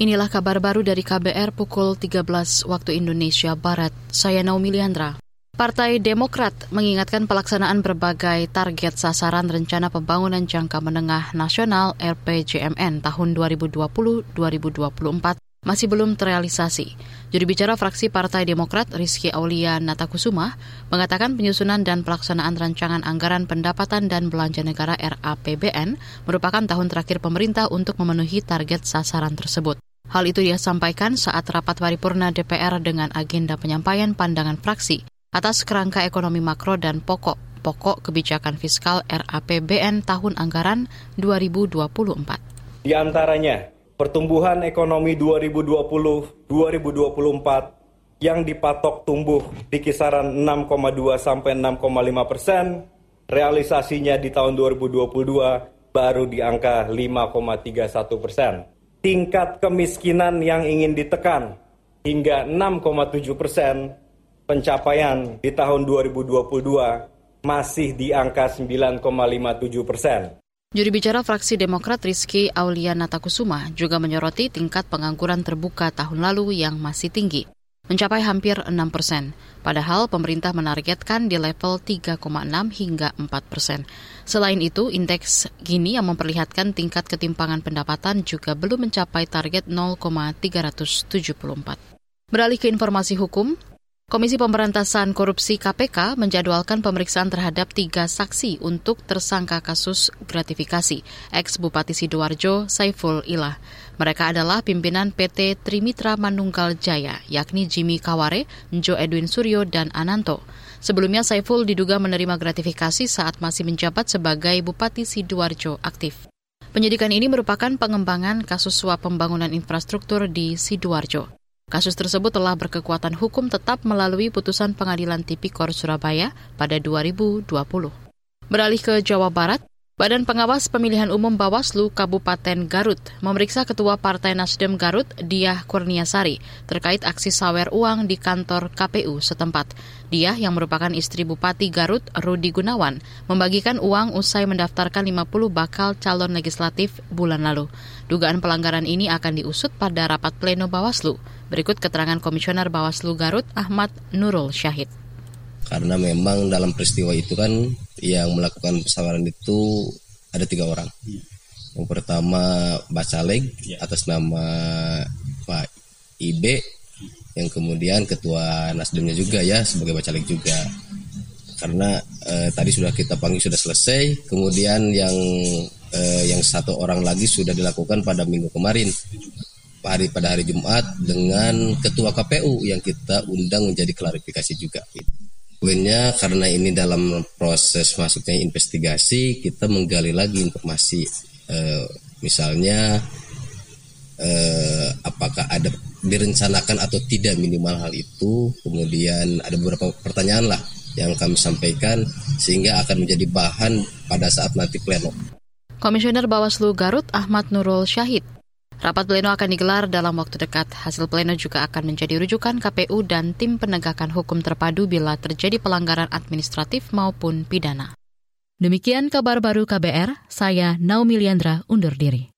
Inilah kabar baru dari KBR pukul 13 waktu Indonesia Barat. Saya Naomi Liandra. Partai Demokrat mengingatkan pelaksanaan berbagai target sasaran rencana pembangunan jangka menengah nasional RPJMN tahun 2020-2024 masih belum terrealisasi. Juru bicara fraksi Partai Demokrat Rizky Aulia Natakusuma mengatakan penyusunan dan pelaksanaan rancangan anggaran pendapatan dan belanja negara RAPBN merupakan tahun terakhir pemerintah untuk memenuhi target sasaran tersebut. Hal itu dia sampaikan saat rapat paripurna DPR dengan agenda penyampaian pandangan fraksi atas kerangka ekonomi makro dan pokok pokok kebijakan fiskal RAPBN tahun anggaran 2024. Di antaranya, pertumbuhan ekonomi 2020-2024 yang dipatok tumbuh di kisaran 6,2 sampai 6,5 persen, realisasinya di tahun 2022 baru di angka 5,31 persen tingkat kemiskinan yang ingin ditekan hingga 6,7 persen, pencapaian di tahun 2022 masih di angka 9,57 persen. Juri bicara fraksi Demokrat Rizky Aulia Natakusuma juga menyoroti tingkat pengangguran terbuka tahun lalu yang masih tinggi mencapai hampir 6 persen. Padahal pemerintah menargetkan di level 3,6 hingga 4 persen. Selain itu, indeks Gini yang memperlihatkan tingkat ketimpangan pendapatan juga belum mencapai target 0,374. Beralih ke informasi hukum, Komisi Pemberantasan Korupsi KPK menjadwalkan pemeriksaan terhadap tiga saksi untuk tersangka kasus gratifikasi, ex-Bupati Sidoarjo Saiful Ilah. Mereka adalah pimpinan PT Trimitra Manunggal Jaya, yakni Jimmy Kaware, Jo Edwin Suryo, dan Ananto. Sebelumnya Saiful diduga menerima gratifikasi saat masih menjabat sebagai Bupati Sidoarjo aktif. Penyidikan ini merupakan pengembangan kasus suap pembangunan infrastruktur di Sidoarjo. Kasus tersebut telah berkekuatan hukum tetap melalui putusan Pengadilan Tipikor Surabaya pada 2020. Beralih ke Jawa Barat, Badan Pengawas Pemilihan Umum Bawaslu Kabupaten Garut memeriksa Ketua Partai Nasdem Garut, Diah Kurniasari, terkait aksi sawer uang di kantor KPU setempat. Diah yang merupakan istri Bupati Garut, Rudi Gunawan, membagikan uang usai mendaftarkan 50 bakal calon legislatif bulan lalu. Dugaan pelanggaran ini akan diusut pada rapat pleno Bawaslu. Berikut keterangan Komisioner Bawaslu Garut Ahmad Nurul Syahid. Karena memang dalam peristiwa itu kan yang melakukan pesawaran itu ada tiga orang. Yang pertama Bacaleg ya. atas nama Pak Ibe, yang kemudian Ketua Nasdemnya juga ya sebagai Bacaleg juga. Karena eh, tadi sudah kita panggil sudah selesai, kemudian yang eh, yang satu orang lagi sudah dilakukan pada minggu kemarin hari pada hari Jumat dengan ketua KPU yang kita undang menjadi klarifikasi juga. Poinnya karena ini dalam proses masuknya investigasi kita menggali lagi informasi eh, misalnya eh, apakah ada direncanakan atau tidak minimal hal itu kemudian ada beberapa pertanyaan lah yang kami sampaikan sehingga akan menjadi bahan pada saat nanti pleno. Komisioner Bawaslu Garut Ahmad Nurul Syahid Rapat pleno akan digelar dalam waktu dekat. Hasil pleno juga akan menjadi rujukan KPU dan tim penegakan hukum terpadu bila terjadi pelanggaran administratif maupun pidana. Demikian kabar baru KBR, saya Naomi Liandra undur diri.